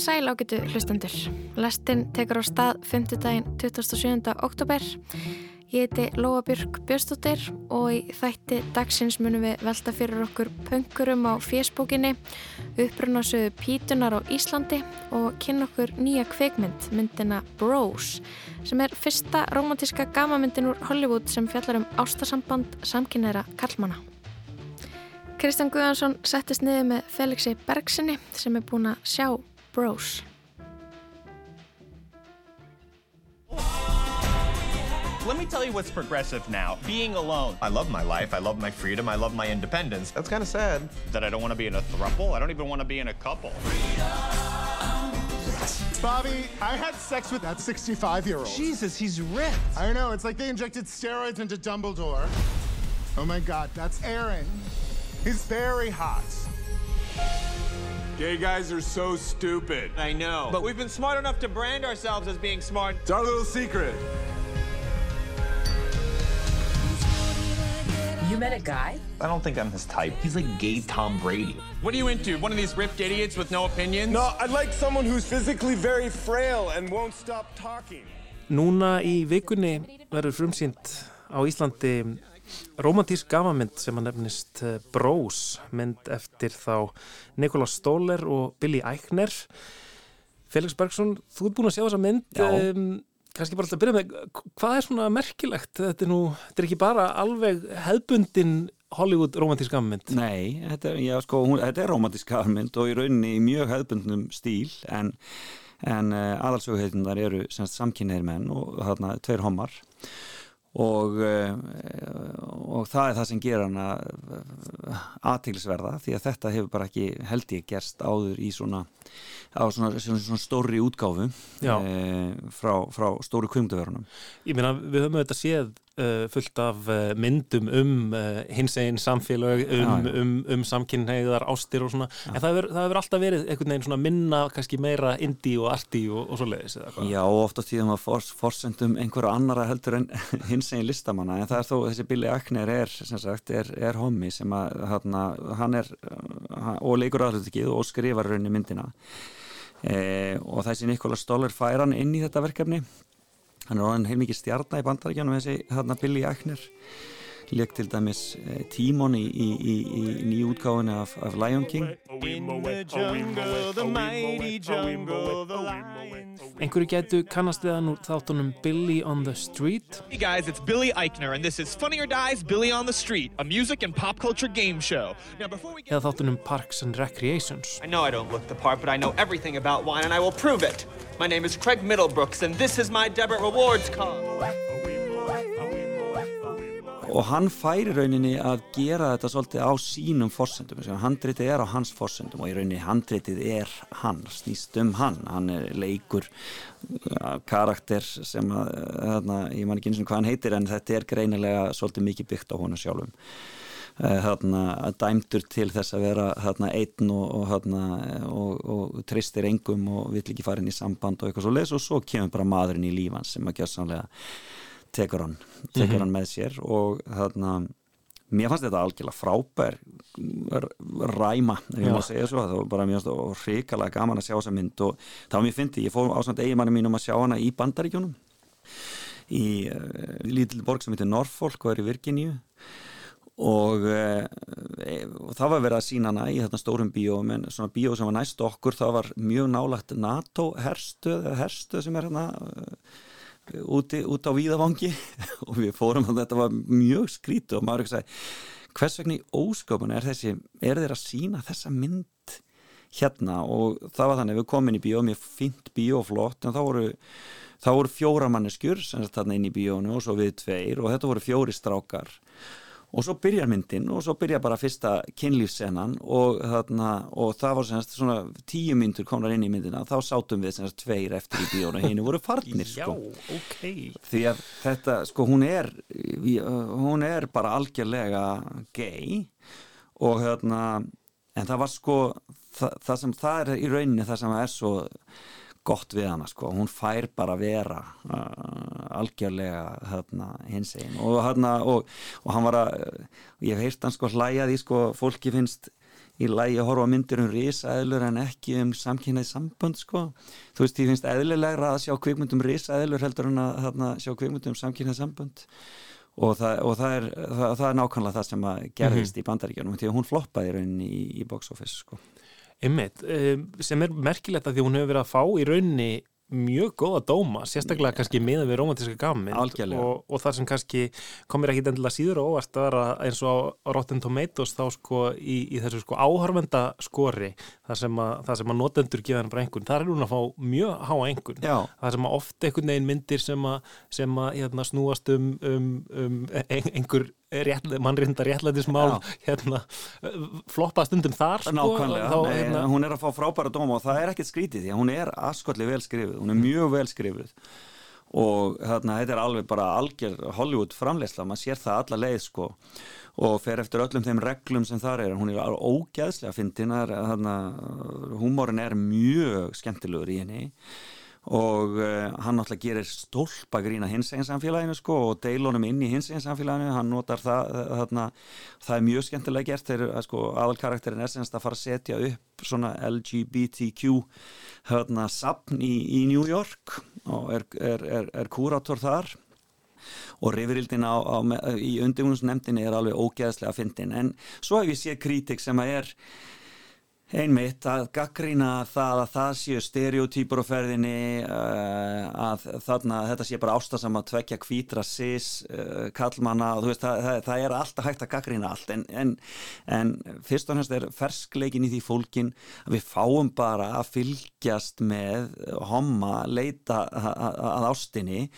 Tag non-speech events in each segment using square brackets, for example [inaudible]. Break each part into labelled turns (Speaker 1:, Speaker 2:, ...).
Speaker 1: Komið sæl ágætu hlustendur. Lestinn tekur á stað 5. daginn 27. oktober. Ég heiti Lóa Björk Björnstóttir og í þætti dagsins munum við velta fyrir okkur pöngurum á fésbókinni, upprunasöðu Pítunar á Íslandi og kynna okkur nýja kveikmynd, myndina Bros, sem er fyrsta romantíska gamamyndin úr Hollywood sem fjallar um ástasamband samkynneira Karlmanna. Kristján Guðansson settist niður með Felixi Bergsinni sem er búin að sjá Bros.
Speaker 2: Let me tell you what's progressive now. Being alone.
Speaker 3: I love my life. I love my freedom. I love my independence.
Speaker 4: That's kind of sad.
Speaker 2: That I don't want to be in a throuple. I don't even want to be in a couple.
Speaker 4: Bobby, I had sex with that 65 year old.
Speaker 2: Jesus, he's ripped.
Speaker 4: I know, it's like they injected steroids into Dumbledore. Oh my god, that's Aaron. He's very hot.
Speaker 5: Gay guys are so stupid.
Speaker 6: I know. But we've been smart enough to brand ourselves as being smart.
Speaker 5: It's our little secret.
Speaker 7: You met a guy?
Speaker 3: I don't think I'm his type. He's like gay Tom Brady.
Speaker 2: What are you into? One of these ripped idiots with no opinions?
Speaker 5: No, I'd like someone who's physically very frail and won't stop talking.
Speaker 8: Núna í vikunni verður frumsýnd á Íslandi romantísk gafamynd sem að nefnist eh, Bros, mynd eftir þá Nikolas Stóler og Billy Eichner. Felix Bergson, þú ert búin að sjá þessa mynd, um, kannski bara alltaf að byrja með, hvað er svona merkilegt? Þetta er nú, þetta er ekki bara alveg hefbundin Hollywood romantísk gafamynd.
Speaker 9: Nei, þetta, já, sko, hún, þetta er romantísk gafamynd og í rauninni í mjög hefbundnum stíl en, en uh, aðalsöguheitunar eru samkynneir menn og þarna tveir homar og, og það er það sem ger hana aðtilsverða því að þetta hefur bara ekki held ég gerst áður í svona, svona, svona, svona stóri útgáfu e, frá, frá stóri kvimduverunum
Speaker 8: Ég meina við höfum auðvitað séð fullt af uh, myndum um uh, hins einn samfélag um, já. um, um samkynneigðar ástir og svona. Já. en það hefur alltaf verið einhvern veginn svona minna kannski meira indie og arti og, og svo leiðis
Speaker 9: Já ofta tíðum að fors, forsendum einhverja annara heldur en [laughs] hins einn listamanna. En það er þó þessi Billy Ackner er sem sagt er, er homi sem að hana, hann er og leikur aðlutikið og skrifar raunni myndina. E, og þessi Nikola Stoller fær hann inn í þetta verkefni hann er orðin heilmikið stjarnar í bandaríkjanum þessi Billy Eichner leik til dæmis eh, Tímon í, í, í, í nýjútgáðinu af, af Lion King.
Speaker 8: Einhverju getu kannast við hann úr þáttunum Billy on the Street.
Speaker 10: Hey guys, it's Billy Eichner and this is Funny or Dies Billy on the Street a music and pop culture game show.
Speaker 8: Get... eða þáttunum Parks and Recreations.
Speaker 6: I know I don't look the part but I know everything about wine and I will prove it. My name is Craig Middlebrooks and this is my debit rewards card
Speaker 9: og hann færi rauninni að gera þetta svolítið á sínum fórsendum, handritið er á hans fórsendum og í rauninni handritið er hann, snýst um hann. Hann er leikur karakter sem að, þarna, ég man ekki eins og hvað hann heitir en þetta er greinilega svolítið mikið byggt á honu sjálfum. Þarna dæmdur til þess að vera þarna einn og, og, og, og tristir engum og vill ekki fara inn í samband og eitthvað svo les og svo kemur bara maðurinn í lífans sem að gjör sannlega tekur hann, tekur mm -hmm. hann með sér og þarna mér fannst þetta algjörlega frábær ræma, ef ég má segja svo. Það var bara mjög hrikalega gaman að sjá þessa mynd og þá mér fyndi, ég fór ásand eiginmanni mínum að sjá hana í bandaríkjónum í uh, lítil borg sem heitir Norfolk og er í Virginíu. Og, uh, og það var verið að sína hana í þetta stórum bíó menn svona bíó sem var næst okkur. Það var mjög nálagt NATO herstuð, herstuð sem er hérna uh, úti, út á Víðavangi [laughs] og við fórum að þetta var mjög skrítu og maður ekki sagði hvers vegna í ósköpun er þessi er þeir að sína þessa mynd hérna? Og það var þannig við komum inn í bíó, mér fint bíó flott en þá voru, þá voru fjóra manneskjur sem er þarna inn í bíónu og svo við tveir og þetta voru fjóri strákar og svo byrjar myndin og svo byrjar bara fyrsta kynlífssenan og, og það var semst svona tíu myndur komnar inn í myndina þá sátum við semst tveir eftir í bíónu henni voru farnir sko
Speaker 8: Já, okay.
Speaker 9: því að þetta sko hún er hún er bara algjörlega gay og hérna en það var sko það, það sem það er í rauninni það sem er svo gott við hana sko, hún fær bara vera uh, algjörlega hérna, hins einn og, hérna, og, og hann var að ég hef heilt hann sko hlæjaði sko, fólki finnst í lægi að horfa myndir um risaðilur en ekki um samkynnaði sambönd sko. þú veist, ég finnst eðlilegra að sjá kvikmyndum risaðilur heldur en að þarna, sjá kvikmyndum samkynnaði sambönd og það, og það, er, það, það er nákvæmlega það sem gerðist mm -hmm. í bandaríkjunum því að hún floppaði rauninni í, í box office sko.
Speaker 8: Einmitt, sem er merkilegt að því hún hefur verið að fá í rauninni mjög góða dóma, sérstaklega kannski miða við romantíska gamminn og, og það sem kannski komir ekki endilega síður og óvart að eins og á Rotten Tomatoes þá sko í, í þessu sko áhörvenda skori það sem að, það sem að notendur gefa hennar bara einhvern, það er hún að fá mjög háa einhvern,
Speaker 9: Já.
Speaker 8: það sem að oft einhvern veginn myndir sem að, sem að hérna, snúast um, um, um einhver mannrinda réttlætismál hérna, floppa stundum þar
Speaker 9: sko, Nákvæmlega, þá, Nei, hérna... hún er að fá frábæra dóma og það er ekkert skrítið því að hún er askotli vel skrifið, hún er mjög vel skrifið og hérna, þetta er alveg bara algjör Hollywood framleysla, maður sér það alla leið sko. Og fer eftir öllum þeim reglum sem þar er, hún er ógæðslega fyndin, húmórin er mjög skemmtilegur í henni og uh, hann náttúrulega gerir stólpa grína hins eginn samfélaginu sko og deilunum inn í hins eginn samfélaginu. Hann notar það, eh, þarna, það er mjög skemmtilega gert þegar eh, sko, aðalkarakterin er semst að fara að setja upp svona LGBTQ hérna sapn í, í New York og er, er, er, er kúrator þar. Og á, í undirhúnsnefndinni er alveg ógeðslega að fyndin. En svo hef ég séð kritik sem að er einmitt að gaggrína það að það séu stereotýpur á ferðinni uh, að þarna þetta sé bara ástasam að tvekja kvítra sis, uh, kallmanna og þú veist það, það, það er alltaf hægt að gaggrína allt. En, en, en fyrst og næst er ferskleikin í því fólkin að við fáum bara að fylgjast með homma leita að ástinni.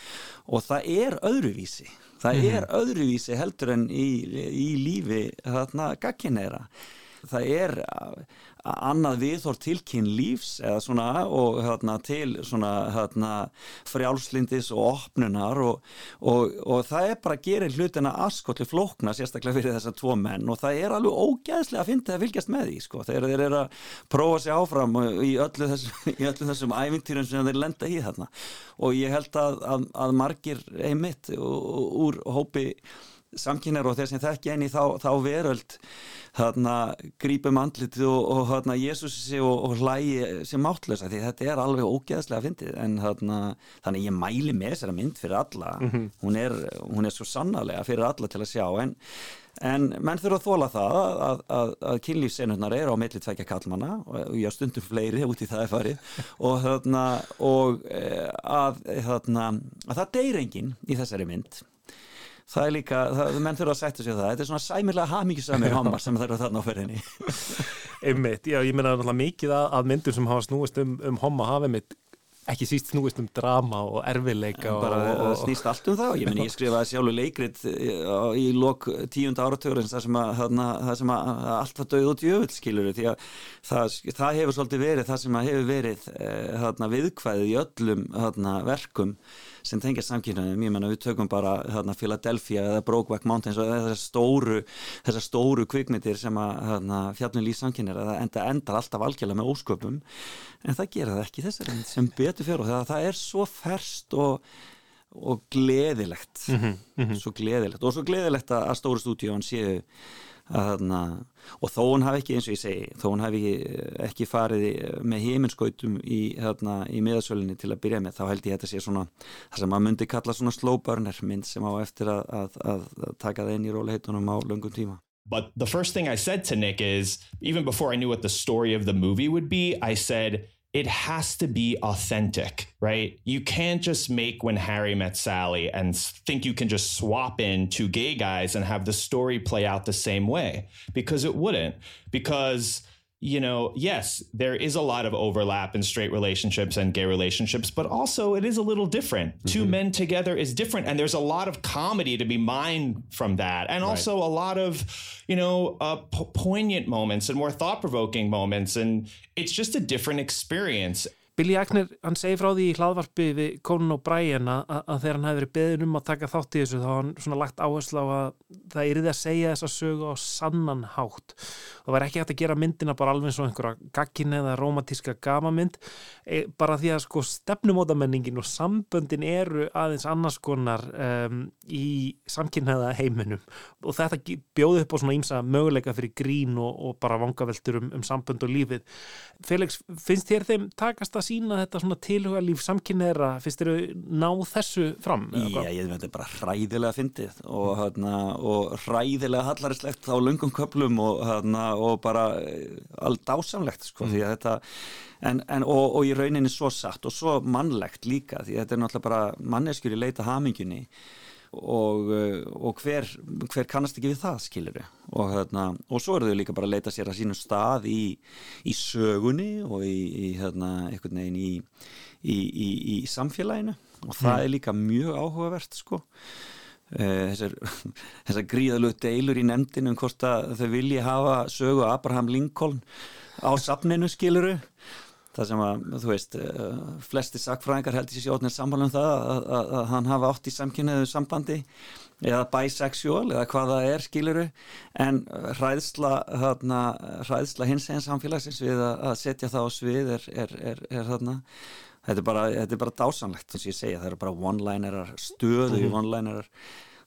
Speaker 9: Og það er öðruvísi. Það mm -hmm. er öðruvísi heldur en í, í lífi þarna gagginera það er annað viðhór til kynlífs eða svona og hérna, til svona hérna, frjálslindis og opnunar og, og, og það er bara að gera hlutina askotli flókna sérstaklega fyrir þessar tvo menn. Og það er alveg ógæðslega að finna að fylgjast með því sko þegar þeir eru að prófa sér áfram í öllu þessum, [laughs] í öllu þessum ævintýrum sem þeir lenda í þarna. Og ég held að, að, að margir einmitt úr hópi samkynnar og þeir sem þekki enni þá, þá veröld þarna grípum andlitið og, og þarna Jésúsi og, og hlægi sem máttlösa því þetta er alveg ógeðslega fyndið en þarna, þannig ég mæli með þessara mynd fyrir alla mm -hmm. hún, er, hún er svo sannarlega fyrir alla til að sjá en, en menn þurfa að þóla það að, að, að, að kynlífssenurnar er á milli tvekja kallmanna og ég stundum fleiri út í það er farið og þarna og eh, að þarna að það deyr enginn í þessari mynd það er líka, það, menn þurfa að setja sig það. Þetta er svona sæmilega hafmyggisamir hammar sem það eru þarna á ferðinni. [laughs]
Speaker 8: Einmitt, já, ég menna náttúrulega mikið að, myndur sem hafa snúist um, um homma hafa einmitt ekki síst snúist um drama og erfileika
Speaker 9: bara og, og, snýst allt um það. Ég, meni, ég skrifaði sjálfur leikrit eh, í lok tíunda áratörins það sem að, það sem að allt var döð og djöfull skilur því að það, það hefur svolítið verið það sem að hefur verið eh, viðkvæðið í öllum þarna, verkum sem tengja samkynnaðum, ég menna við tökum bara þarna, Philadelphia eða Brokeback Mountains og þessar stóru, þessar stóru kvikmyndir sem að fjallum líf samkynnaðar það enda, endar alltaf algjörlega með ósköpum en það gera það ekki þessari sem betur fyrir og það, það er svo ferst og, og gleðilegt. Mm -hmm, mm -hmm. svo gleðilegt. Og svo gleðilegt að stóru stúdíón séu Þarna, og þó hún hafi ekki eins og ég segi þó hún hafi ekki farið með heiminskautum í, í miðasölinni til að byrja með þá held ég þetta sé svona það sem maður myndi kalla svona slow burner mynd sem á eftir að, að, að taka það inn í róliheitunum á löngum tíma.
Speaker 2: But the first thing I said to Nick is even before I knew what the story of the movie would be I said it has to be authentic, right? You can't just make when Harry met Sally and think you can just swap in two gay guys and have the story play out the same way because it wouldn't. Because you know, yes, there is a lot of overlap in straight relationships and gay relationships, but also it is a little different. Mm-hmm. Two men together is different. And there's a lot of comedy to be mined from that. And right. also a lot of, you know, uh, po- poignant moments and more thought provoking moments. And it's just a different experience.
Speaker 8: Billy Agner, hann segir frá því í hlaðvarpi við Conan O'Brien að, að þegar hann hefði verið beðin um að taka þátt í þessu þá hann svona lagt áherslu á að það yrði að segja þessa sögu á sannan hátt. Það var ekki hægt að gera myndina bara alveg og einhverja gagkin eða romantíska gamamynd e, bara því að sko stefnumótamenningin og samböndin eru aðeins annars konar um, í samkynnaða heiminum og þetta bjóði upp á svona ímsa möguleika fyrir grín og, og bara vangaveltur um, um sambönd og lífið. Felix, finnst þér þeim takast að sína þetta svona tilhuga líf samkynneira, finnst þér ná þessu fram?
Speaker 9: Já, ég veit þetta er bara hræðilega fyndið og, hérna, og hræðilega hallarislegt á lungum köplum og, hérna, og bara eh, allt ásamlegt sko, mm. því að þetta En, en, og, og í rauninni svo satt og svo mannlegt líka því þetta er náttúrulega bara manneskjur í leita hamingunni og, eh, og hver, hver kannast ekki við það skiluru og, hérna, og svo eru þau líka bara að leita sér að sínum stað í, í sögunni og í, í hérna, í, í samfélaginu. Og það mm. er líka mjög áhugavert sko. Eh, þessar, [laughs] þessar gríðalög deilur í nefndinu um hvort að þau vilji hafa sögu Abraham Lincoln á safninu skiluru það sem að, þú veist, uh, flesti sakfræðingar heldur sér sjóðnir sammála um það að, að, að hann hafa átt í samkynniðu sambandi eða bisexual eða hvað það er, skiluru en hræðsla, þarna, hræðsla hins eginn samfélagsins við að setja það á svið er, er, er, er þarna þetta er bara, þetta er bara dásanlegt, að ég segja, það eru bara one-linerar, stöðu mm -hmm. one-linerar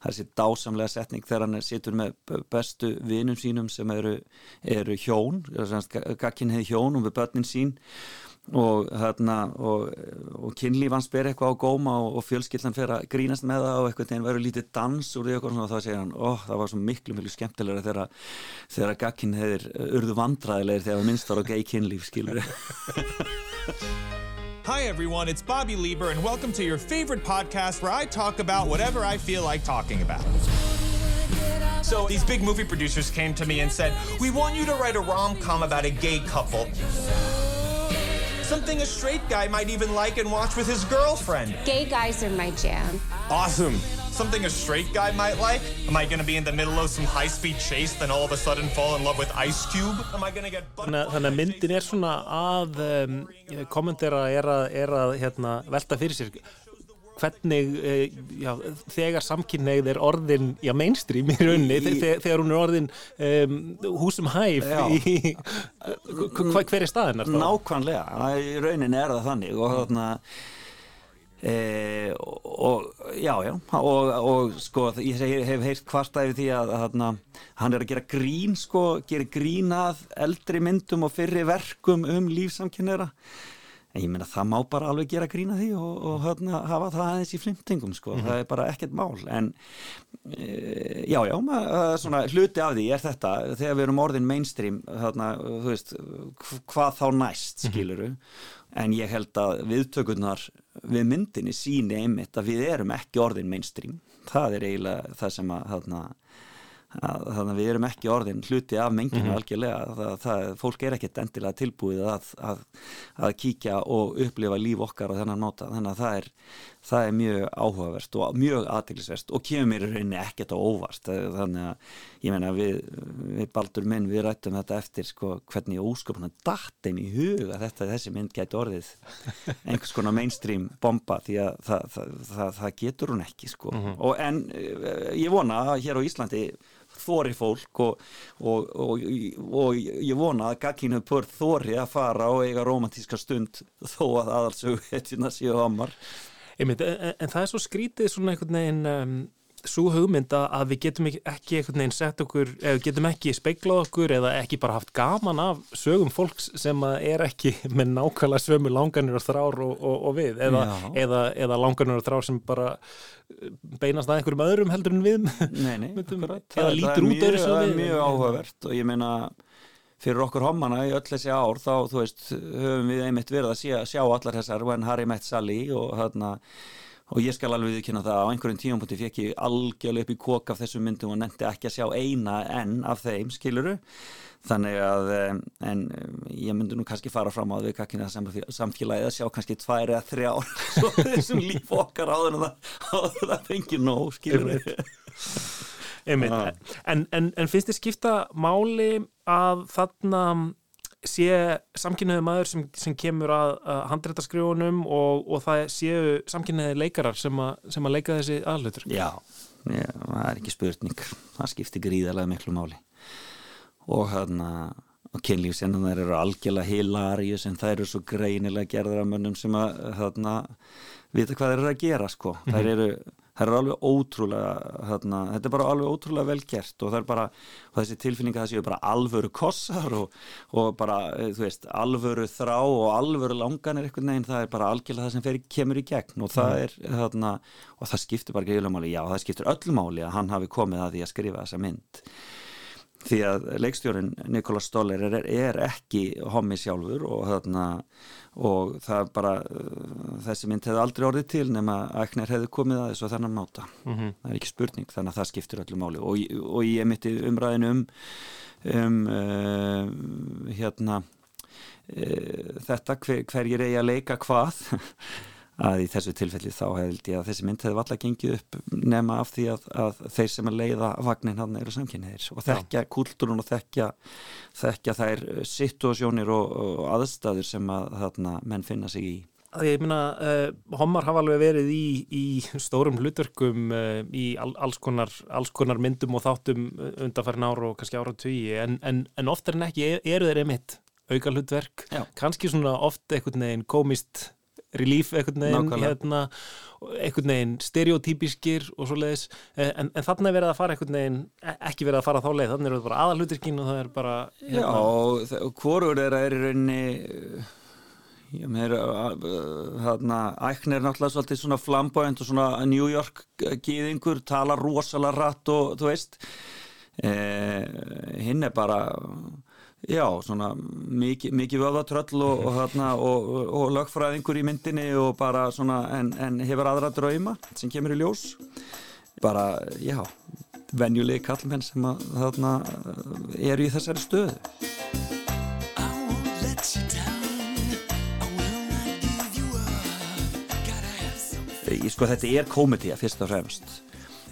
Speaker 9: það er sér dásamlega setning þegar hann situr með bestu vinum sínum sem eru, eru hjón gagkin hefði hjón og við börnin sín. Og, hérna, og, og kynlíf hans ber eitthvað á góma og, og fjölskyldan fer að grínast með það og eitthvað þegar verður lítið dans úr því og þá segir hann, ó það var svo miklu miklu skemmtilega þegar, þegar gagkin hefur urðu vandræðilegir þegar minnst var á gei kynlíf skilur [laughs]
Speaker 10: Hi, everyone. It's Bobby Lieber, and welcome to your favorite podcast where I talk about whatever I feel like talking about. So, these big movie producers came to me and said, We want you to write a rom com about a gay couple. Something a straight guy might even like and watch with his girlfriend.
Speaker 7: Gay guys are my jam.
Speaker 10: Awesome. Something a straight guy might like? Am I gonna be in the middle of some high-speed chase then all of a sudden fall in love with Ice Cube? Am I gonna get...
Speaker 8: Þannig, þannig að myndin er svona að um, kommentera er að, er að hérna, velta fyrir sér hvernig uh, já, þegar samkynneið er orðin já, mainstream í raunni í, þegar, þegar hún er orðin um, húsum hæf í, hver er staðin?
Speaker 9: Nákvæmlega, í raunin er það þannig og þarna E, og já, já og, og sko, ég hef heyrt kvarta yfir því að, að, að hann er að gera grín sko, gera grín að eldri myndum og fyrri verkum um lífsamkynnera en ég meina það má bara alveg gera grín að því og, og hana, hafa það aðeins í flimtingum sko, mm -hmm. það er bara ekkert mál. En e, já, já maður, svona, hluti af því er þetta þegar við erum orðin mainstream þarna, veist, hvað þá næst skiluru mm -hmm en ég held að viðtökurnar við myndinni síni einmitt að við erum ekki orðin mainstream. Það er eiginlega það sem að þarna þannig að við erum ekki orðin hluti af menginu mm -hmm. algjörlega það, það, fólk er ekkert endilega tilbúið að, að, að kíkja og upplifa líf okkar á þennan máta þannig að það er, það er mjög áhugavert og mjög aðteglisverst og kemur mér í rauninni ekkert á óvart þannig að ég menna við, við baldur minn við rættum þetta eftir sko, hvernig ósköpuna datin í huga þetta þessi mynd getur orðið [laughs] einhvers konar mainstream bomba því að það, það getur hún ekki sko. mm -hmm. og en eh, ég vona að hér á Íslandi þóri fólk og, og, og, og ég vona að gagginu pörð þóri að fara og eiga romantíska stund þó að aðalsögu hetjuna séu ámar
Speaker 8: en, en það er svo skrítið svona einhvern veginn um, svo hugmynda að við getum ekki einhvern veginn sett okkur, eða getum ekki speiklað okkur eða ekki bara haft gaman af sögum fólks sem er ekki með nákvæmlega sömu langanir og þrár og, og, og við, eða, eða, eða langanir og þrár sem bara uh, beinast að einhverjum öðrum heldur en við.
Speaker 9: Nei, nei, [laughs]
Speaker 8: eða lítur út öðru
Speaker 9: sem við. Það er mjög áhugavert og ég meina fyrir okkur homana í öll þessi ár þá, þú veist, höfum við einmitt verið að sjá, sjá allar þessar When Harry Met Sally og hérna og ég skal alveg viðkynna það á einhverjum tíumpunkti fekk ég algjörlega upp í kók af þessum myndum og nefndi ekki að sjá eina enn af þeim, skiluru þannig að, en ég myndi nú kannski fara fram á því kakkina samfélagið að sjá kannski tvær eða þrjá [laughs] svo þessum líf okkar áður en það, það fengir nóg, skiluru
Speaker 8: en, en, en finnst þið skipta máli að þarna sé samkynniði maður sem, sem kemur að, að handréttaskrifunum og, og það séu samkynniði leikarar sem, a, sem að leika þessi aðlutur
Speaker 9: Já, já, það er ekki spurning það skiptir gríðarlega miklu máli og hérna og kynlífsennunar eru algjörlega hilarjus en það eru svo greinilega gerðar af mönnum sem að hérna, vita hvað þeir eru að gera sko. Mm -hmm. þær eru það er alveg ótrúlega hérna, þetta er bara alveg ótrúlega vel gert og það er bara, og þessi tilfinninga það séu bara alvöru kossar og, og bara, eh, þú veist, alvöru þrá og alvöru langanir eitthvað neginn það er bara algjörlega það sem fer, kemur í gegn og það mm. er, hérna, og það skiptir bara greiðlega máli, já, það skiptir öllum máli að hann hafi komið að því að skrifa þessa mynd því að leikstjórin Nikola Stoller er, er ekki homi sjálfur og, þarna, og það bara þessi mynd hefði aldrei orðið til nema að Ekner hefði komið að þessu þannig máta. Mm -hmm. það er ekki spurning þannig að það skiptir öllu máli. Og, og ég mitti umræðinu um, um uh, hérna uh, þetta hver, hverjir eigi að leika hvað [laughs] að í þessu tilfelli þá held ég að þessi mynd hefði valla gengið upp nema af því að, að þeir sem að leiða vagnin hann eru samkynniðir og þekkja kúltúrun og þekkja, þekkja þær situasjónir og, og aðstæður sem að þarna menn finna sig í.
Speaker 8: Ég minna, uh, eh, homar hafa alveg verið í, í stórum hlutverkum uh, í all, alls, konar, alls konar myndum og þáttum undanfærin ára og kannski ára tugi en, en, en oftar en ekki eru þeir einmitt auka hlutverk, Já. kannski svona oft einhvern veginn komist relief einhvern veginn hérna, einhvern veginn stereotypískir og svo leiðis eh, en, en þannig er verið að fara einhvern veginn e, ekki verið að fara þá leið, þannig er það bara aðalhutirkinn og það er bara
Speaker 9: hérna. Já, og hvorur þeirra er í rauninni ég meður hérna, ækn er náttúrulega svolítið svona flamboyant og svona New York gýðingur, tala rosalega rætt og þú veist. Eh, hinn er bara Já, svona mikið, mikið vöðatröll og, og, og, og lögfræðingur í myndinni og bara svona en, en hefur aðra drauma sem kemur í ljós. Bara, já, venjulegi kallmenn sem að, þarna eru í þessari stöðu. Sko þetta er komedía fyrst og fremst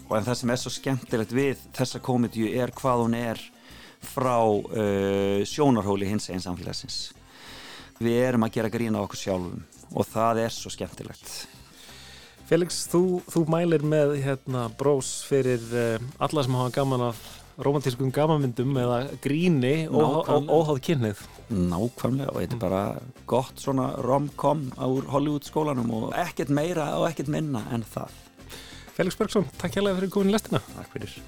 Speaker 9: og en það sem er svo skemmtilegt við þessa komedíu er hvað hún er frá uh, sjónarhóli hins einn samfélagsins. Við erum að gera grína okkur sjálfum og það er svo skemmtilegt.
Speaker 8: Felix, þú, þú mælir með hérna, brós fyrir uh, alla sem hafa gaman af romantískum gamanmyndum eða gríni og óháð kynnið.
Speaker 9: Nákvæmlega og þetta er bara gott svona rom-com á Hollywood skólanum og ekkert meira og ekkert minna en það.
Speaker 8: Felix Bergson, takk hjálpa fyrir komin í lestina.
Speaker 9: Takk fyrir.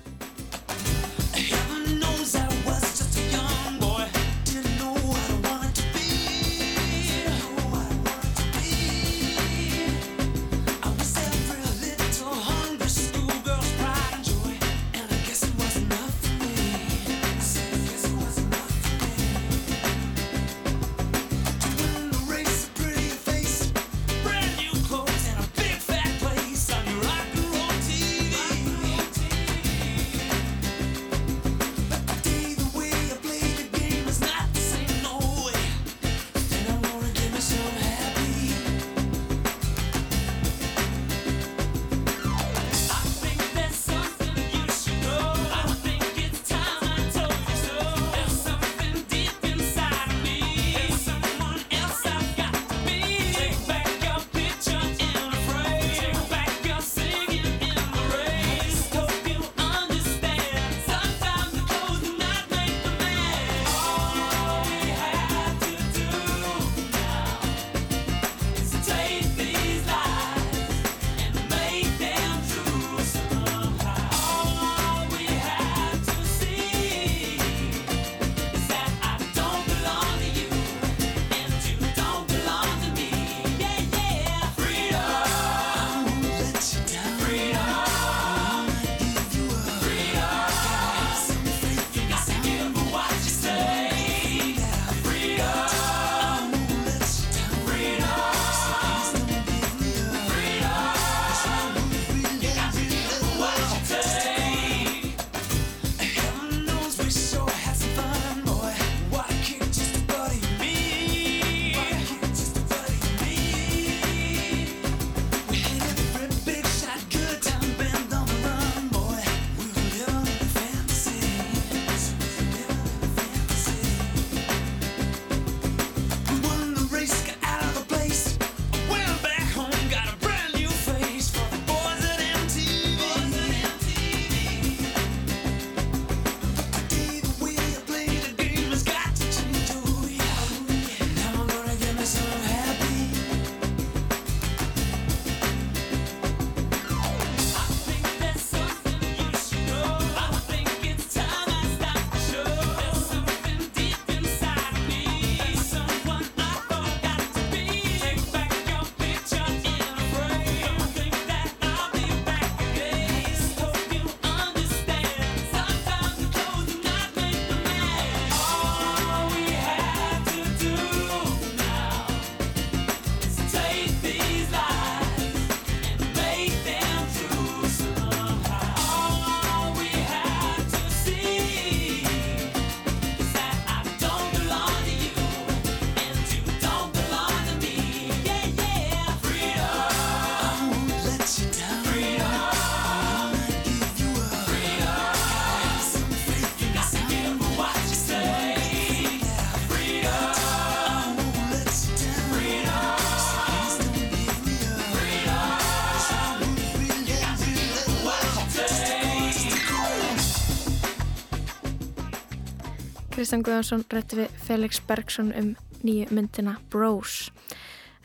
Speaker 1: Kristján Guðansson rætti við Felix Bergson um nýju myndina Bros.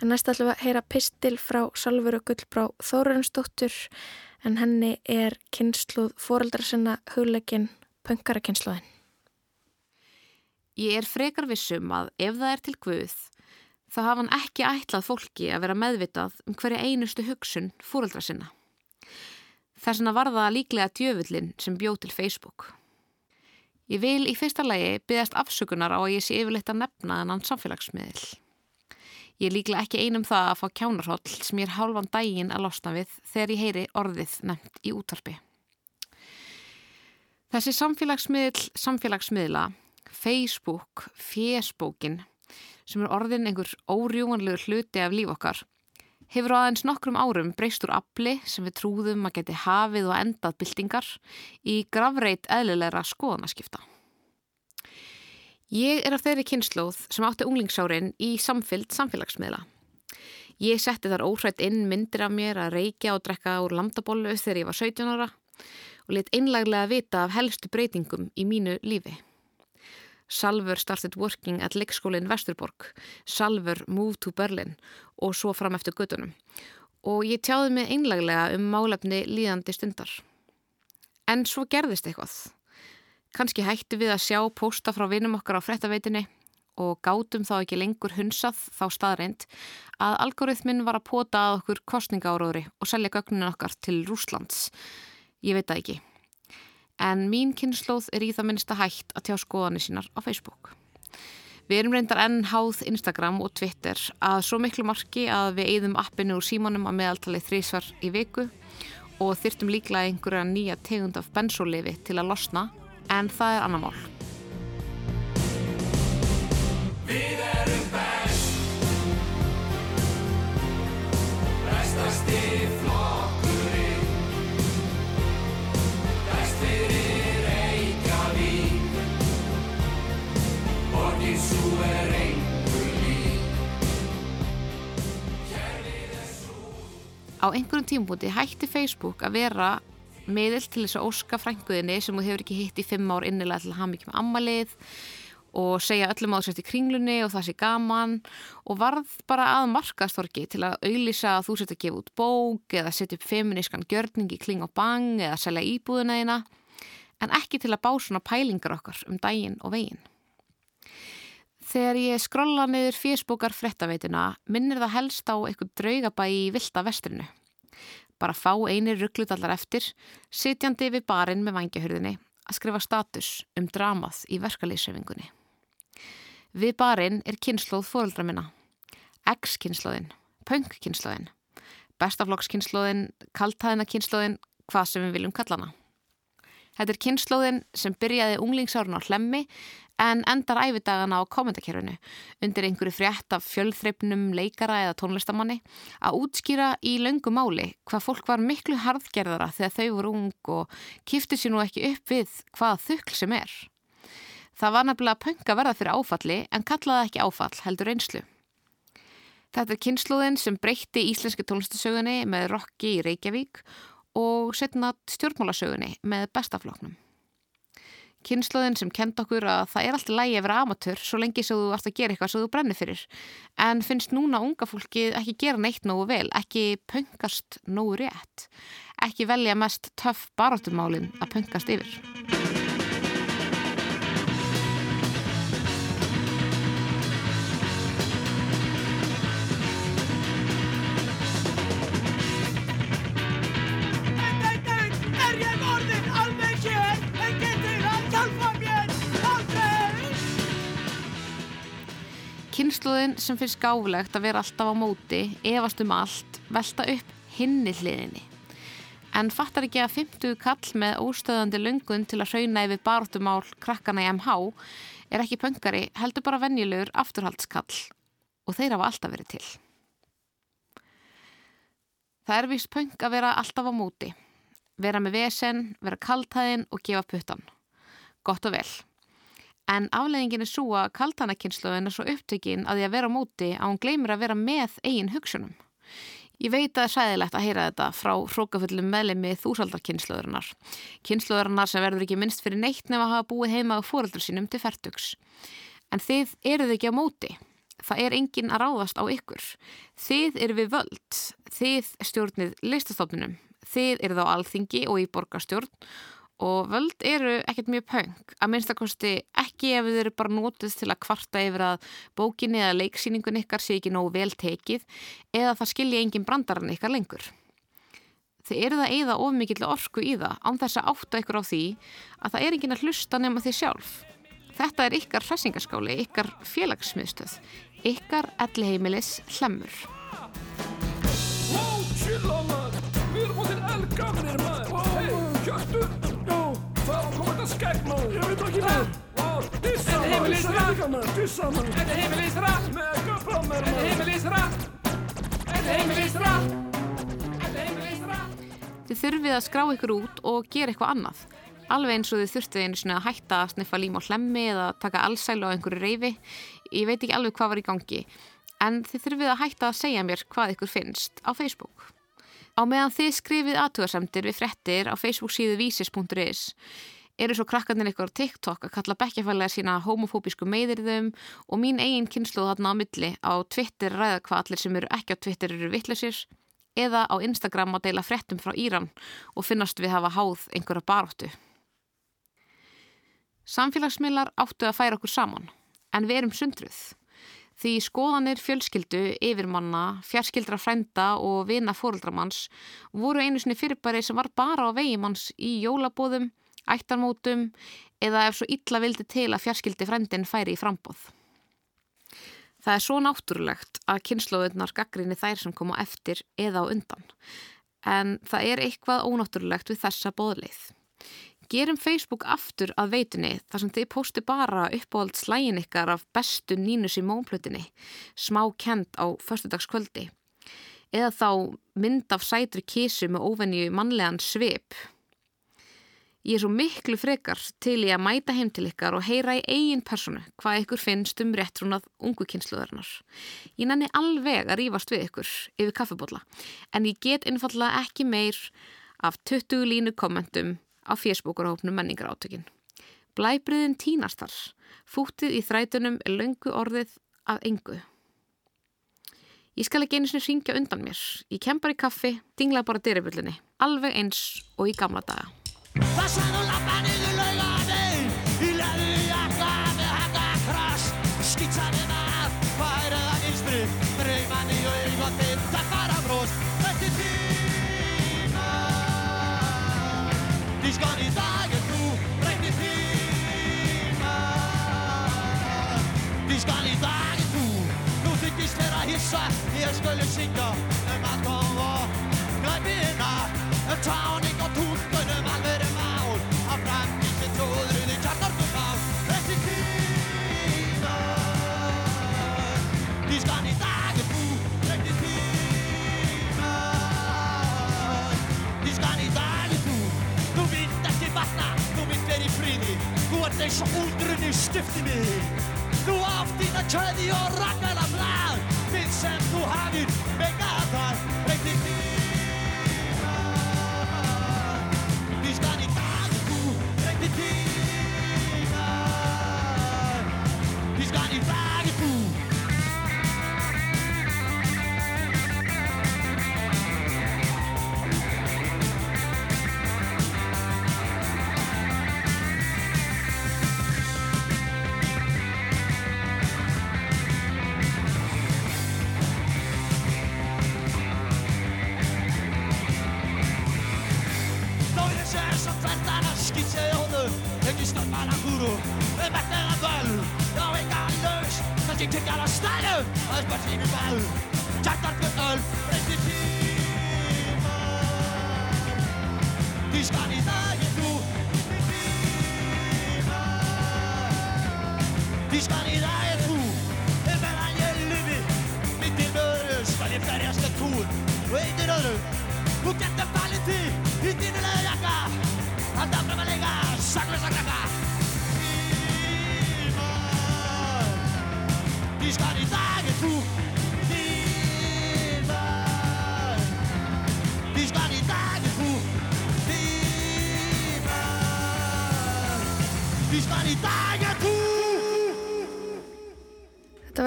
Speaker 1: En næst ætlum við að heyra pistil frá Salveru Gullbrá Þórunsdóttur en henni er kynsluð fóreldra sinna huglegin punkarakynsluðin.
Speaker 7: Ég er frekar vissum að ef það er til Guð, þá hafa hann ekki ætlað fólki að vera meðvitað um hverja einustu hugsun fóreldra sinna. Þess vegna var það líklega djöfullin sem bjóð til Facebook. Ég vil í fyrsta lagi byggast afsökunar á að ég sé yfirleitt að nefna þennan samfélagsmiðil. Ég er líklega ekki einum það að fá kjánarhóll sem ég er hálfan dægin að losna við þegar ég heyri orðið nefnt í útvarpi. Þessi samfélagsmiðl, samfélagsmiðla, Facebook, Facebookin, sem er orðin einhver órjúanlegur hluti af líf okkar, hefur á aðeins nokkrum árum breyst úr afli sem við trúðum að geti hafið og endað byltingar í gravreit eðlilegra skoðanaskipta. Ég er af þeirri kynnslóð sem átti unglingsárin í samfyllt samfélagsmiðla. Ég setti þar óhrætt inn myndir af mér að reykja og drekka úr landabólu þegar ég var 17 ára og lit einlaglega vita af helstu breytingum í mínu lífi. Salver started working at leikskólinn Vesturborg, Salver moved to Berlin og svo fram eftir gödunum. Og ég tjáði mig einlaglega um málefni líðandi stundar. En svo gerðist eitthvað. Kanski hættu við að sjá posta frá vinum okkar á frettaveitinni og gátum þá ekki lengur hunsað þá staðreind að algoritminn var að pota að okkur kostningáróðri og selja gögnin okkar til Rúslands. Ég veit það ekki. En mín kynnslóð er í það minnsta hætt að tjá skoðanir sínar á Facebook. Við erum reyndar enn háð Instagram og Twitter að svo miklu marki að við eigðum appinu úr símanum að meðaltali þrísvar í viku og þyrtum líklega einhverja nýja tegund af bensólifi til að losna en það er annar mál. Á einhverjum tímpúti hætti Facebook að vera miðil til þess að óska frænguðinni sem þú hefur ekki hitt í fimm ár innilega til að hafa mikið með ammalið og segja öllum að þú sért í kringlunni og það sé gaman og varð bara að markastorki til að auðlýsa að þú sért að gefa út bók eða setja upp feminískan gjörning í kling og bang eða selja íbúðina eina en ekki til að bá svona pælingar okkar um daginn og veginn. Þegar ég skrolla niður fésbókar frettaveitina minnir það helst á eitthvað draugabæ í vilda vestrinu bara fá einir rugglutallar eftir, sitjandi við barinn með vangjahörðinni að skrifa status um dramað í verkalýssefingunni. Við barinn er kynnslóð fóröldra minna, X-kynnslóðin, Punk-kynnslóðin, Bestaflokks-kynnslóðin, Kaltæðina-kynnslóðin, hvað sem við viljum kalla hana. Þetta er kynnslóðin sem byrjaði unglingsárun á hlemmi en endar æfidagana á kommentarkerfinu undir einhverju frétt af fjölþreipnum leikara eða tónlistamanni að útskýra í löngu máli hvað fólk var miklu harðgerðara þegar þau voru ung og kýfti sér nú ekki upp við hvað þukl sem er. Það var nefnilega pönga verða fyrir áfalli en kallaði ekki áfall heldur einslu. Þetta er kynnslóðin sem breytti íslenski tónlistasögunni með Rokki í Reykjavík og setna stjórnmálasögunni með bestafloknum. Kynnslóðin sem kenda okkur að það er alltaf lægi að vera amatör svo lengi sem þú ert að gera eitthvað sem þú brennir fyrir. En finnst núna unga fólki ekki gera neitt nógu vel, ekki pöngast nógu rétt, ekki velja mest töff barátumálin að pöngast yfir. Kynnslóðin sem finnst gáflegt að vera alltaf á móti, efast um allt, velta upp hinni hliðinni. En fattar ekki að 50 kall með óstöðandi lungun til að hrauna yfir bartumál krakkana í MH er ekki pöngari, heldur bara venjulegur afturhaldskall og þeir hafa alltaf verið til. Það er vist pöng að vera alltaf á móti, vera með vesen, vera kaltæðin og gefa puttan. Gott og vel. En afleggingin er svo að kaltanakynnslöðin er svo upptökin að því að vera á móti að hún gleymir að vera með eigin hugsunum. Ég veit að það er sæðilegt að heyra þetta frá hrókafullum meðlemi þúsaldarkynnslöðurinnar. Kynnslöðurinnar sem verður ekki minnst fyrir neitt nefn að hafa búið heima á fóröldur sínum til færtugs. En þið eruð ekki á móti. Það er engin að ráðast á ykkur. Þið eru við völd. Þið stjórnið listastofnunum. Þið eruð á alþingi og í borgarstjórn og völd eru ekkert mjög pöng að minnstakosti ekki ef þið eru bara nótið til að kvarta yfir að bókinni eða leiksýningun ykkar sé ekki nógu vel tekið eða það skilja engin brandarann ykkar lengur. Þið eru það eða ofmikill orku í það án þess að átta ykkur á því að það er engin að hlusta nema því sjálf. Þetta er ykkar hressingaskáli, ykkar félagsmiðstöð, ykkar elliheimilis hlemur.
Speaker 11: Dissa maður Þetta göfra maður Þetta er heimilisrætt Þetta er heimilisrætt Þetta er heimilisrætt
Speaker 7: Þið þurfið að skrá ykkur út og gera eitthvað annað. Alveg eins og þið þurftið einu svona að hætta að sniffa lím á hlemmi eða taka allsælu á einhverju reyfi Ég veit ekki alveg hvað var í gangi En þið þurfið að hætta að segja mér hvað ykkur finnst á Facebook. Á meðan þið skrifið aðtúarsamtir við frettir á Facebook síðu vísis.is eru svo krakkarnir ykkur á TikTok að kalla bekkjafælega sína homofóbísku meðirðum og mín eigin kynslu þarna á milli á Twitter ræða hvað allir sem eru ekki á Twitter eru vittlisir eða á Instagram að deila frettum frá Íran og finnast við hafa háð einhverja baróttu. Samfélagsmiðlar áttu að færa okkur saman en við erum sundruð. Því skoðanir fjölskyldu, yfirmanna, fjarskildra frænda og vina fóreldramanns voru einu sinni fyrirbæri sem var bara á vegimanns í jólabóðum, ættarmótum eða ef svo illa vildi til að fjarskildi frændin færi í frambóð. Það er svo náttúrulegt að kynnslóðunar gaggrinni þær sem koma eftir eða á undan, en það er eitthvað ónáttúrulegt við þessa bóðleið. Gerum Facebook aftur að veitunni þar sem þið posti bara uppáhald slægin ykkar af bestu nínus í mónplutinni, smá kent á förstudagskvöldi. Eða þá mynd af sætri kísu með óvenju mannlegan svip. Ég er svo miklu frekar til ég að mæta heim til ykkar og heyra í eigin personu hvað ykkur finnst um réttrúnað ungu kynsluðarinnar. Ég nenni alveg að rýfast við ykkur yfir kaffebólla en ég get einfallega ekki meir af 20 línu kommentum á fjersbókarhópnum menningar átökin. Blæbriðin tínast þar. Fútið í þrætunum er löngu orðið að engu. Ég skal ekki einu sinni ringja undan mér. Ég kem bara í kaffi, dingla bara dyribullinni. Alveg eins og í gamla daga. Passaðu lappa niður laugaði Í leðu jakka með haka krass Skýtsaði maður, hvað er það vinstri Breymanni og yfirgóttið, það fara brós Þetta er tíma Dískan í dag er þú Reykti tíma Dískan í dag er þú Nú þykist vera hissa Ég skulle syngja eins og úldrunni stifti mig Þú átt þína kjöði og ragnara blad Finn sem þú hafið megað þar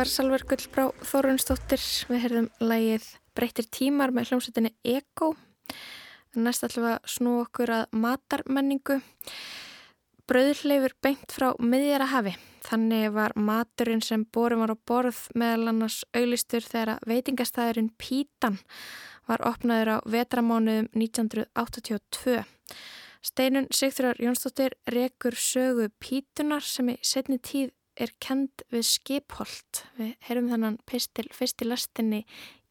Speaker 1: var Salver Gullbrá Þórunsdóttir. Við heyrðum lægið Breytir tímar með hljómsveitinni Ego. Næst ætlum við að snú okkur að matarmenningu. Brauðleifur beint frá miðjara hafi. Þannig var maturinn sem borum var á borð meðal annars auðlistur þegar veitingastæðurinn Pítan var opnaður á vetramánuðum 1982. Steinun Sigþurar Jónsdóttir rekur sögu Pítunar sem í setni tíð er kend við skipholt. Við heyrum þannan pistil fyrst í lastinni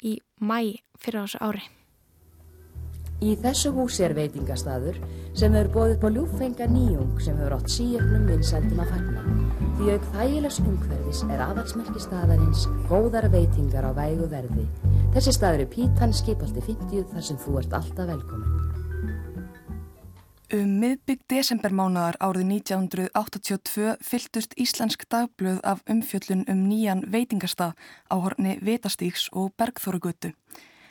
Speaker 1: í mæ fyrir þessu ári.
Speaker 12: Í þessu húsi er veitingastadur sem hefur bóðið på ljúffenga nýjung sem hefur átt síöfnum vinsældum að fagna. Því auk þægilegs umhverfis er aðalsmerki staðarins góðar veitingar á vægu verði. Þessi staður er Pítan skipaldi 50 þar sem þú ert alltaf velkomin.
Speaker 13: Um miðbygg desembermánaðar árið 1982 fyltust Íslensk dagblöð af umfjöllun um nýjan veitingastað á horni Vetastíks og Bergþórugötu.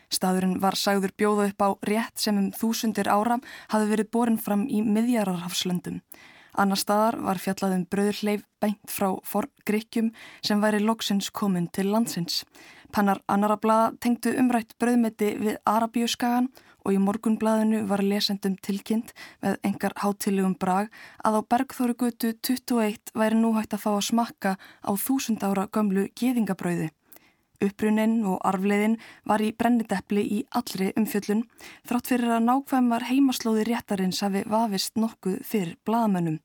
Speaker 13: Staðurinn var sagður bjóða upp á rétt sem um þúsundir ára hafi verið borin fram í miðjararhafslöndum. Annar staðar var fjallaðum bröðurleif beint frá forgrikkjum sem væri loksins komin til landsins. Pannar annara blada tengdu umrætt bröðmeti við Arabíuskagan og í morgunbladinu var lesendum tilkynnt með engar hátilegum brag að á Bergþórugötu 21 væri nú hægt að fá að smakka á þúsund ára gömlu geðingabröði. Upprunnin og arfleiðin var í brennideppli í allri umfjöllun þrátt fyrir að nákvæmar heimaslóði réttarins hafi vafist nokkuð fyrir bladamönnum.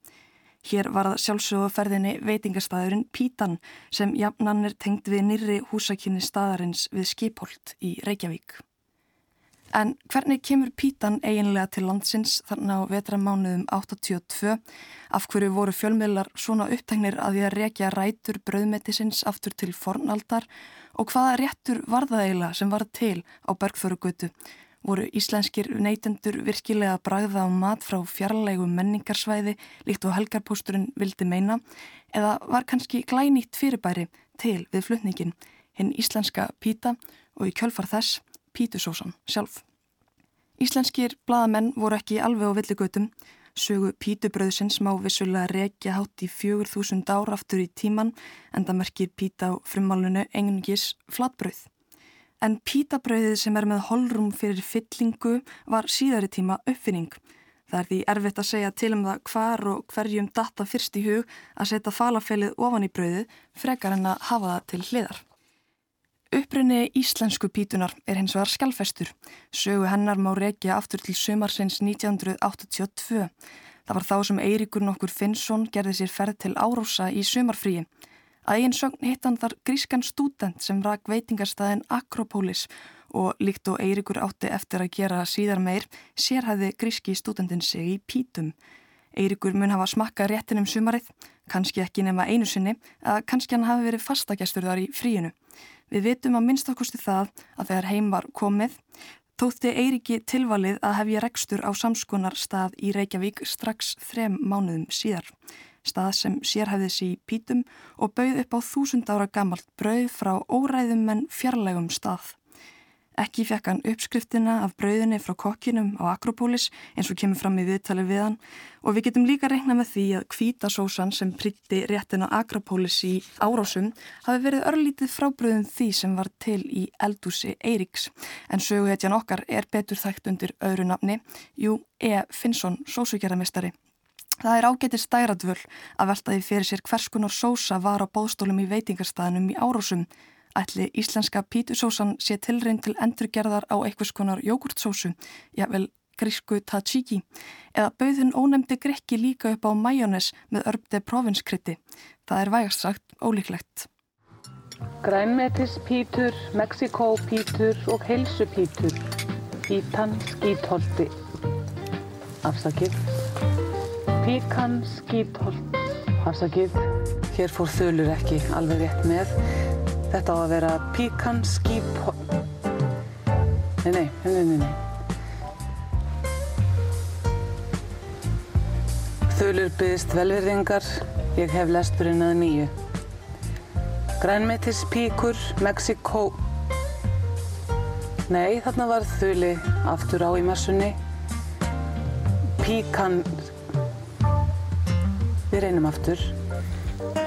Speaker 13: Hér var það sjálfsögurferðinni veitingastæðurinn Pítan sem jafnan er tengt við nýri húsakynni staðarins við Skipholt í Reykjavík. En hvernig kemur Pítan eiginlega til landsins þarna á vetramánuðum 82? Af hverju voru fjölmiðlar svona upptæknir að því að rekja rætur bröðmetisins aftur til fornaldar og hvaða réttur var það eiginlega sem var til á Bergþórugötu? Voru íslenskir neytendur virkilega bragða á mat frá fjarlægu menningarsvæði líkt og helgarpósturinn vildi meina eða var kannski glænýtt fyrirbæri til við flutningin hinn íslenska píta og í kjölfar þess pítusósan sjálf. Íslenskir bladamenn voru ekki alveg á villigötum, sögu pítubröðsins má vissulega rekja hátt í fjögur þúsund ár aftur í tíman en það merkir píta á frumálunu engingis flatbröð. En pítabröðið sem er með holrum fyrir fyllingu var síðari tíma uppfinning. Það er því erfitt að segja til um það hvar og hverjum data fyrst í hug að setja falafelið ofan í bröðið frekar en að hafa það til hliðar. Upprunni íslensku pítunar er hins vegar skjálfestur. Sögu hennar má reykja aftur til sömarsins 1982. Það var þá sem Eiríkur nokkur Finnsson gerði sér ferð til Árósa í sömarfríi. Að einn sögn hitt hann þar grískan stúdent sem rak veitingarstaðin Akropolis og líkt og Eiríkur átti eftir að gera síðar meir sérhæði gríski stúdentin sig í pítum. Eiríkur mun hafa smakka réttin um sumarið, kannski ekki nema einu sinni, að kannski hann hafi verið fastagestur þar í fríinu. Við vitum að minnst okkusti það að þegar heim var komið, þótti Eiriki tilvalið að hefja rekstur á samskonar stað í Reykjavík strax þrem mánuðum síðar. Stað sem sérhæfðis í pítum og bauð upp á þúsund ára gamalt brauð frá óræðum en fjarlægum stað. Ekki fekk hann uppskriftina af brauðinni frá kokkinum á Akropolis eins og kemur fram í viðtali við hann og við getum líka reikna með því að kvítasósan sem pritti réttin á Akropolis í árásum hafi verið örlítið frábröðum því sem var til í eldúsi Eiriks en söguhetjan okkar er betur þægt undir öðru nafni, jú E. Finnsson, sósugjarameistari. Það er ágættir stæradvöl að velta því fyrir sér hvers konar sósa var á bóðstólum í veitingarstaðinum í árásum ætli íslenska pítusósan sé tilreyn til endurgerðar á einhvers konar jógurtsósu, jável grísku tzatziki, eða bauðin ónemdi grekki líka upp á majónes með örbde provinskrytti. Það er vægast sagt ólíklegt.
Speaker 14: Grænmetispítur, Mexikópítur og heilsupítur. Pítan skítholti. Afsakið. Píkan skítholt. Afsakið. Hér fór þölur ekki alveg rétt með. Þetta á að vera píkan skip... Nei, nei, nei, nei, nei. Þölur byggðist velverðingar, ég hef lesturinn að nýju. Grænmetis píkur, Mexiko... Nei, þarna var þöli aftur á í messunni. Píkan... Við reynum aftur.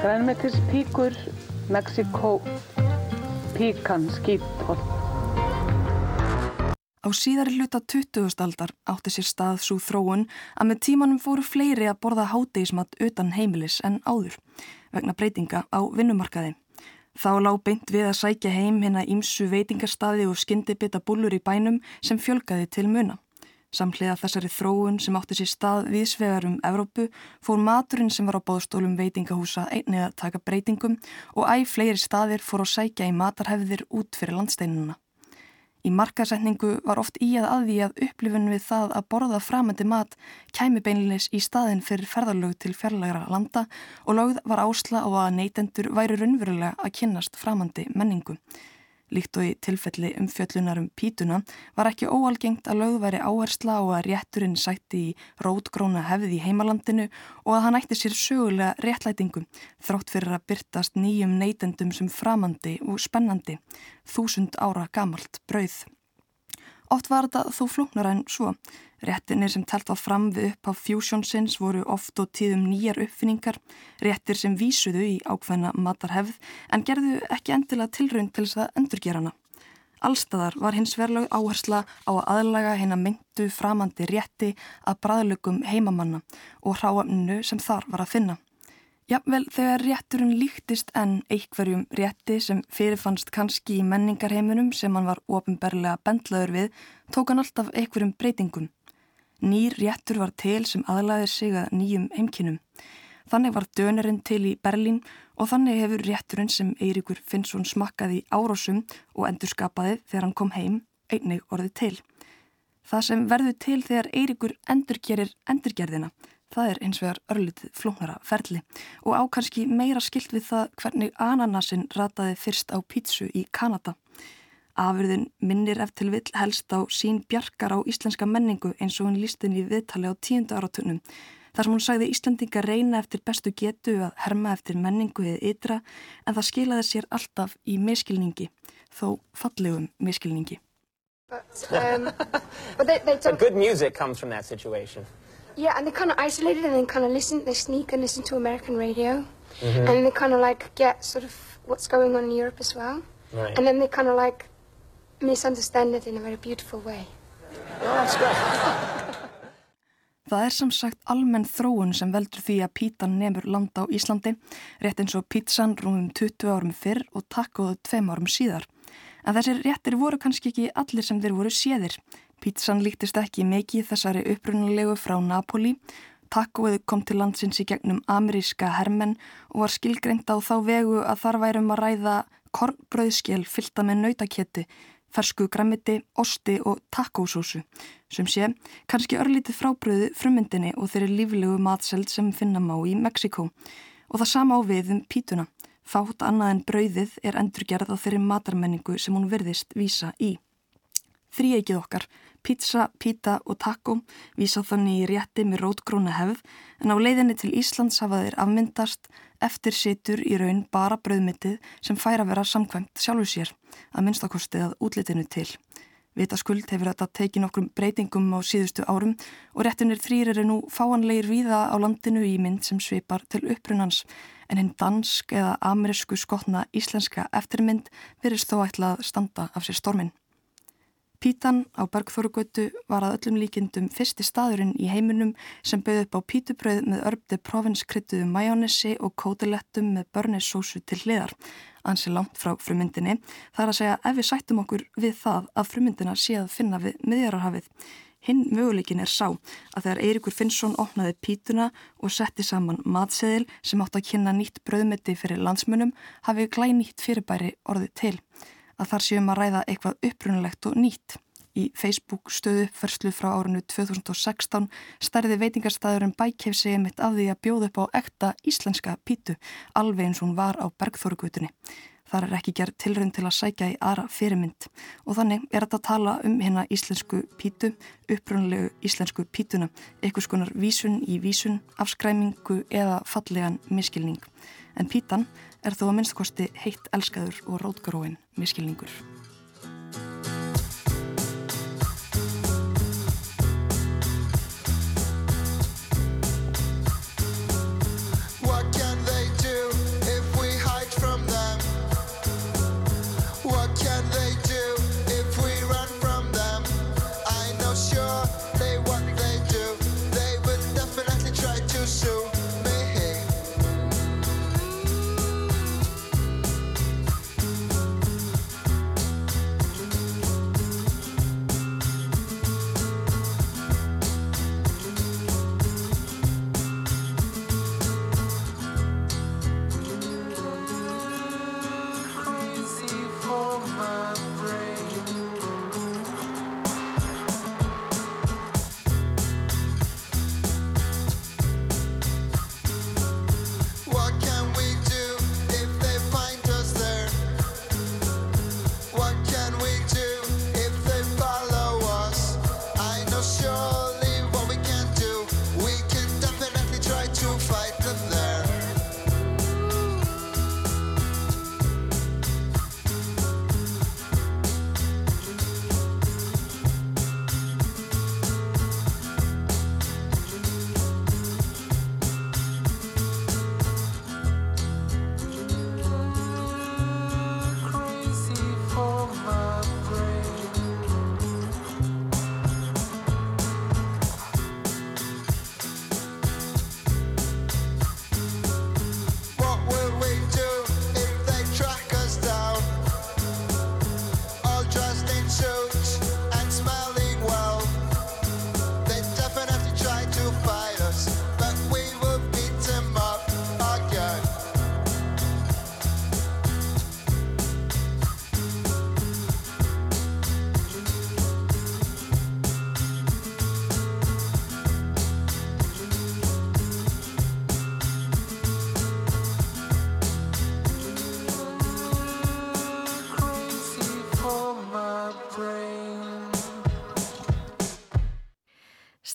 Speaker 14: Grænmetis píkur, Mexiko, píkan, skýtpott.
Speaker 13: Á síðari hluta 20. aldar átti sér stað svo þróun að með tímanum fóru fleiri að borða hátegismat utan heimilis en áður vegna breytinga á vinnumarkaði. Þá lág beint við að sækja heim hérna ímsu veitingarstaði og skyndibita búlur í bænum sem fjölgaði til muna. Samhliða þessari þróun sem átti sér stað viðsvegar um Evrópu fór maturinn sem var á bóðstólum veitingahúsa einnið að taka breytingum og æg fleiri staðir fór að sækja í matarhefðir út fyrir landsteinuna. Í markasetningu var oft í að aðví að upplifun við það að borða framöndi mat kæmi beinleis í staðin fyrir ferðarlög til fjarlægra landa og lögð var ásla á að neytendur væri raunverulega að kynnast framöndi menningu. Líkt og í tilfelli um fjöllunar um pítuna var ekki óalgengt að lögðværi áhersla og að rétturinn sætti í rótgróna hefði í heimalandinu og að hann ætti sér sögulega réttlætingum þrátt fyrir að byrtast nýjum neytendum sem framandi og spennandi, þúsund ára gamalt brauð. Oft var þetta þó flóknara en svo. Réttinir sem telt var fram við upp á Fusionsins voru oft og tíðum nýjar uppfinningar, réttir sem vísuðu í ákveðna matarhefð en gerðu ekki endilega tilraun til þess að endurgera hana. Allstaðar var hins verlaug áhersla á að aðlaga hérna myndu framandi rétti að bræðlögum heimamanna og hráamnu sem þar var að finna. Jafnvel þegar rétturinn líktist en einhverjum rétti sem fyrirfannst kannski í menningarheiminum sem hann var ofinberlega bendlaður við, tók hann alltaf einhverjum breytingum. Nýr réttur var til sem aðlæðir sig að nýjum heimkinum. Þannig var dönerinn til í Berlín og þannig hefur rétturinn sem Eiríkur Finnsson smakkaði árásum og endurskapaði þegar hann kom heim einnig orðið til. Það sem verður til þegar Eiríkur endurgerir endurgerðina Það er eins vegar örlitið flóknara ferli og ákanski meira skilt við það hvernig ananasinn rataði fyrst á pítsu í Kanada. Afurðin minnir eftir vill helst á sín bjarkar á íslenska menningu eins og hún líst inn í viðtali á tíundu áratunum. Þar sem hún sagði Íslandinga reyna eftir bestu getu að herma eftir menningu eða ytra en það skilaði sér alltaf í miskilningi, þó fallegum miskilningi.
Speaker 15: But, um, but they, they
Speaker 16: but good music comes from that situation.
Speaker 15: Yeah, and they kind of isolated and then kind of listen, they sneak and listen to American radio. Mm-hmm. And they kind of like get sort of what's going on in Europe as well. Right. And then they kind of like misunderstand it in a very beautiful way.
Speaker 16: Oh, that's great.
Speaker 13: Það er sem sagt almenn þróun sem veldur því að pítan nefnur landa á Íslandi, rétt eins og pítsan rúmum 20 árum fyrr og takkuðu tveim árum síðar. En þessir réttir voru kannski ekki allir sem þeir voru séðir. Pítsan líktist ekki mikið þessari upprunalegu frá Napoli. Tacoið kom til landsins í gegnum ameríska hermenn og var skilgreint á þá vegu að þar værum að ræða kornbröðskjel fylta með nautaketti, fersku græmiti, osti og tacosósu. Sem sé, kannski örlítið frábröðu frummyndinni og þeirri líflegu matseld sem finna má í Mexiko. Og það sama á við um pítuna. Fátt annað en brauðið er endurgerð á þeirri matarmenningu sem hún verðist vísa í. Þrýeikið okkar Pizza, pita og taco vísa þannig í rétti með rótgróna hefð en á leiðinni til Íslands hafa þeir afmyndast eftir situr í raun bara bröðmyndið sem fær að vera samkvæmt sjálfur sér að minnstakostið að útlitinu til. Vitaskuld hefur þetta tekið nokkrum breytingum á síðustu árum og réttunir þrýr eru nú fáanleir víða á landinu í mynd sem svipar til upprunans en hinn dansk eða amerísku skotna íslenska eftirmynd verist þó ætlað að standa af sér stormin. Pítan á Bergþórugötu var að öllum líkindum fyrsti staðurinn í heiminum sem bauð upp á pítubröð með örbdi provinskryttuðu majónessi og kótilettum með börnissósu til hliðar. Ansi langt frá frumyndinni þar að segja ef við sættum okkur við það að frumyndina sé að finna við miðjararhafið. Hinn möguleikin er sá að þegar Eirikur Finnsson opnaði pítuna og setti saman matseðil sem átt að kynna nýtt bröðmeti fyrir landsmunum hafi glænýtt fyrirbæri orðið til að þar séum að ræða eitthvað upprunalegt og nýtt. Í Facebook stöðu uppferslu frá árinu 2016 stærði veitingarstaðurinn Bækjef segja mitt af því að bjóða upp á ekta íslenska pítu alveg eins hún var á Bergþórugutunni. Þar er ekki gerð tilrönd til að sækja í aðra fyrirmynd og þannig er þetta að tala um hérna íslensku pítu, upprunalegu íslensku pítuna, eitthvað skonar vísun í vísun, afskræmingu eða fallegan miskilning. En pítan er þó að minnstkosti heitt elskaður og rótgróin miskilningur.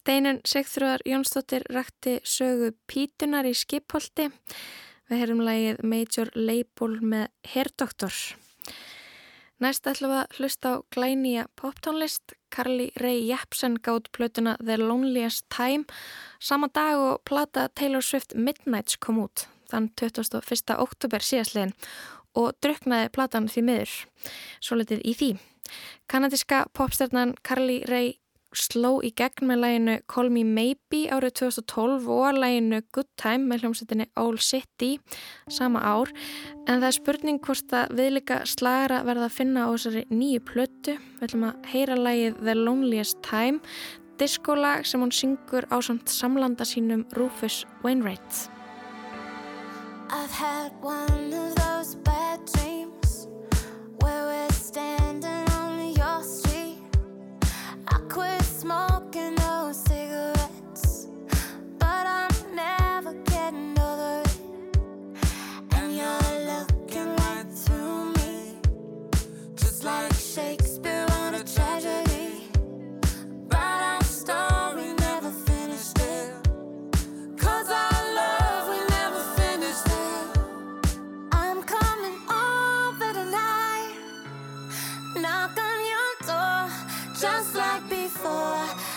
Speaker 1: Steinun Sigþrúðar Jónsdóttir rætti sögu Pítunar í Skipholti. Við heyrum lægið Major Leiból með Herdoktor. Næst ætlum við að hlusta á glænýja poptónlist. Karli Rey Jepsen gátt plötuna The Loneliest Time. Sama dag og plata Taylor Swift Midnights kom út þann 21. oktober síðastliðin og druknaði platan því miður. Svo letið í því. Kanadíska popsternan Karli Rey sló í gegn með læginu Call Me Maybe árið 2012 og læginu Good Time með hljómsettinni All City sama ár. En það er spurning hvort að viðlika slagara verða að finna á þessari nýju plötu. Við ætlum að heyra lægið The Loneliest Time diskolag sem hún syngur á samt samlanda sínum Rufus Wainwright.
Speaker 17: I've had one of those bad dreams. just like before.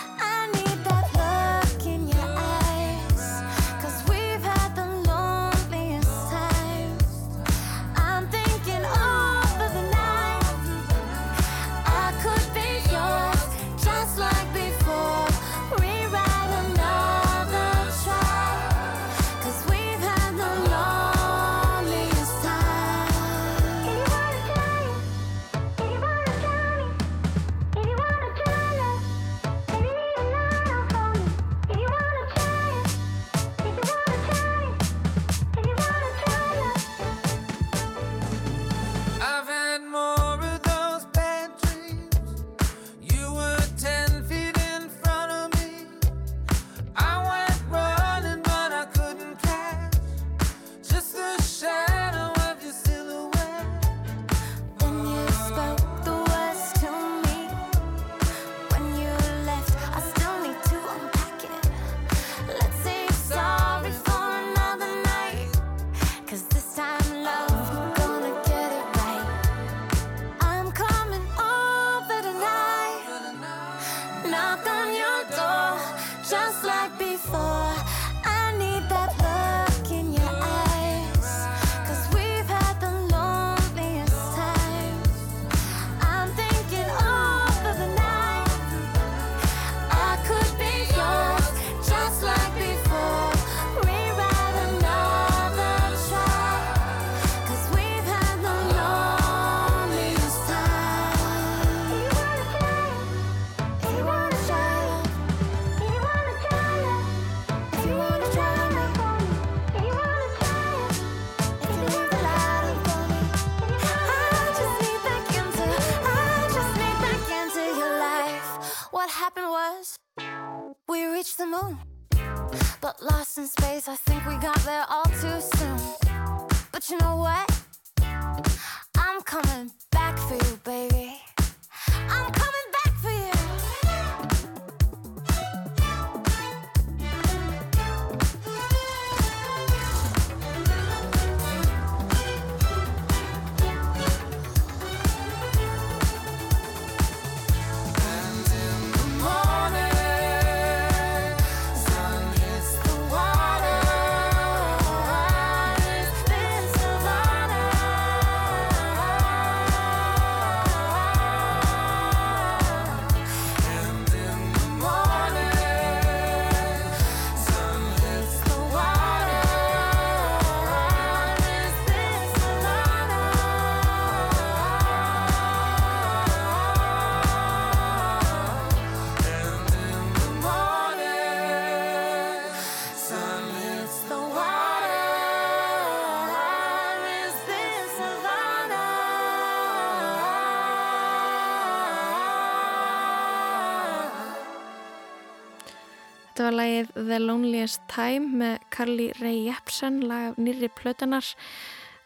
Speaker 1: Þetta var lagið The Loneliest Time með Karli Rey Jepsen, lag af nýri plötunar.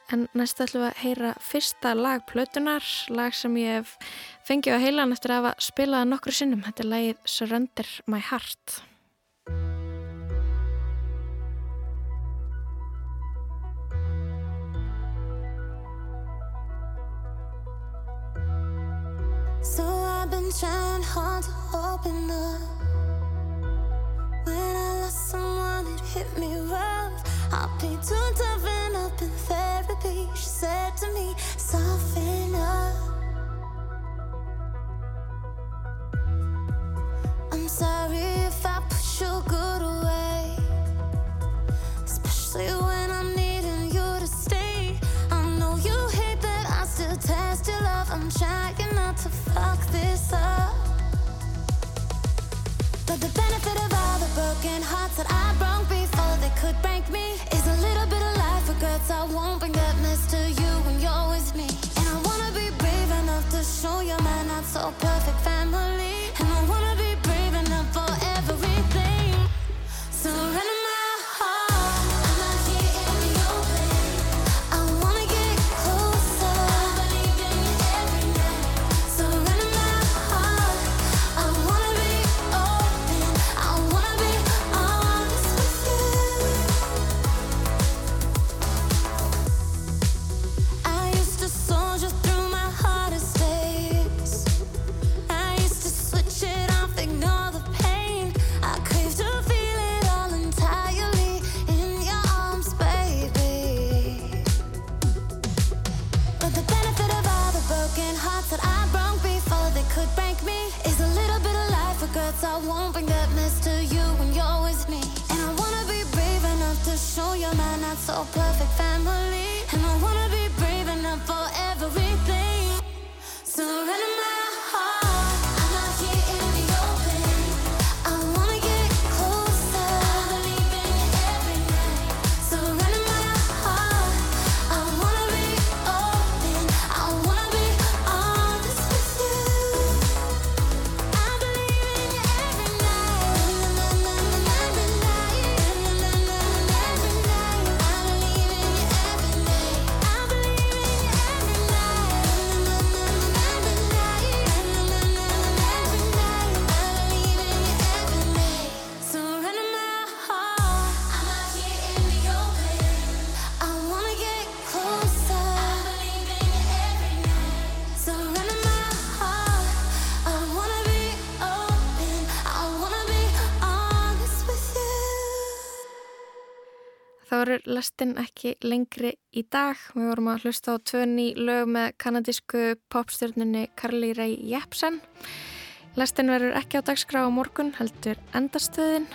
Speaker 1: En næstu ætlum við að heyra fyrsta lag plötunar, lag sem ég hef fengið á heilan eftir að hafa spilað nokkru sinnum. Þetta er lagið Surrender My Heart.
Speaker 17: So I've been trying hard to open up hit me rough. I'll be too toughen up in therapy. She said to me, soften up. I'm sorry if I put your good away, especially when I'm needing you to stay. I know you hate that I still test your love. I'm trying not to fuck this up. But the benefit of all the broken hearts that I broke before they could break me is a little bit of life regrets. I won't bring that mess to you when you're with me. And I wanna be brave enough to show you my not so perfect family.
Speaker 1: Eru lestin ekki lengri í dag. Við vorum að hlusta á tvö ný lög með kanadísku popstjörnunni Carly Rae Jepsen. Lestin verður ekki á dagskrá á morgun, heldur endastöðin.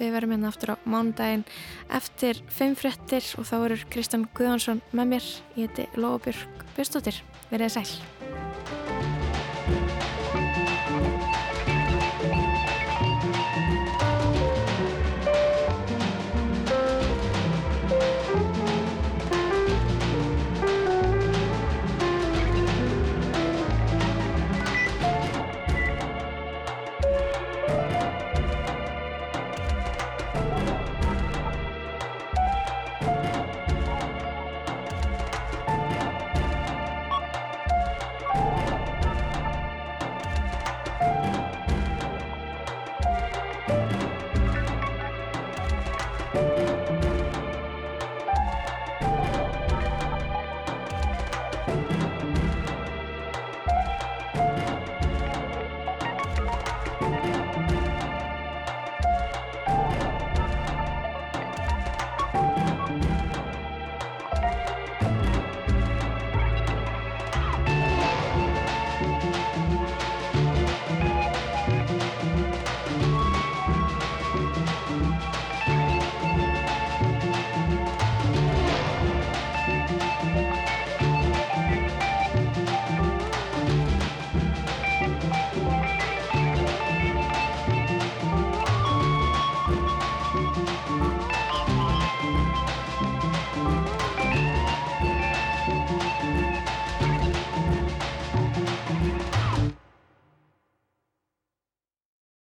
Speaker 1: Við verðum hérna aftur á mánudaginn eftir fimm fréttir og þá verður Kristján Guðhansson með mér. Ég heiti Lóabjörg Björnstóttir. Verðið sæl.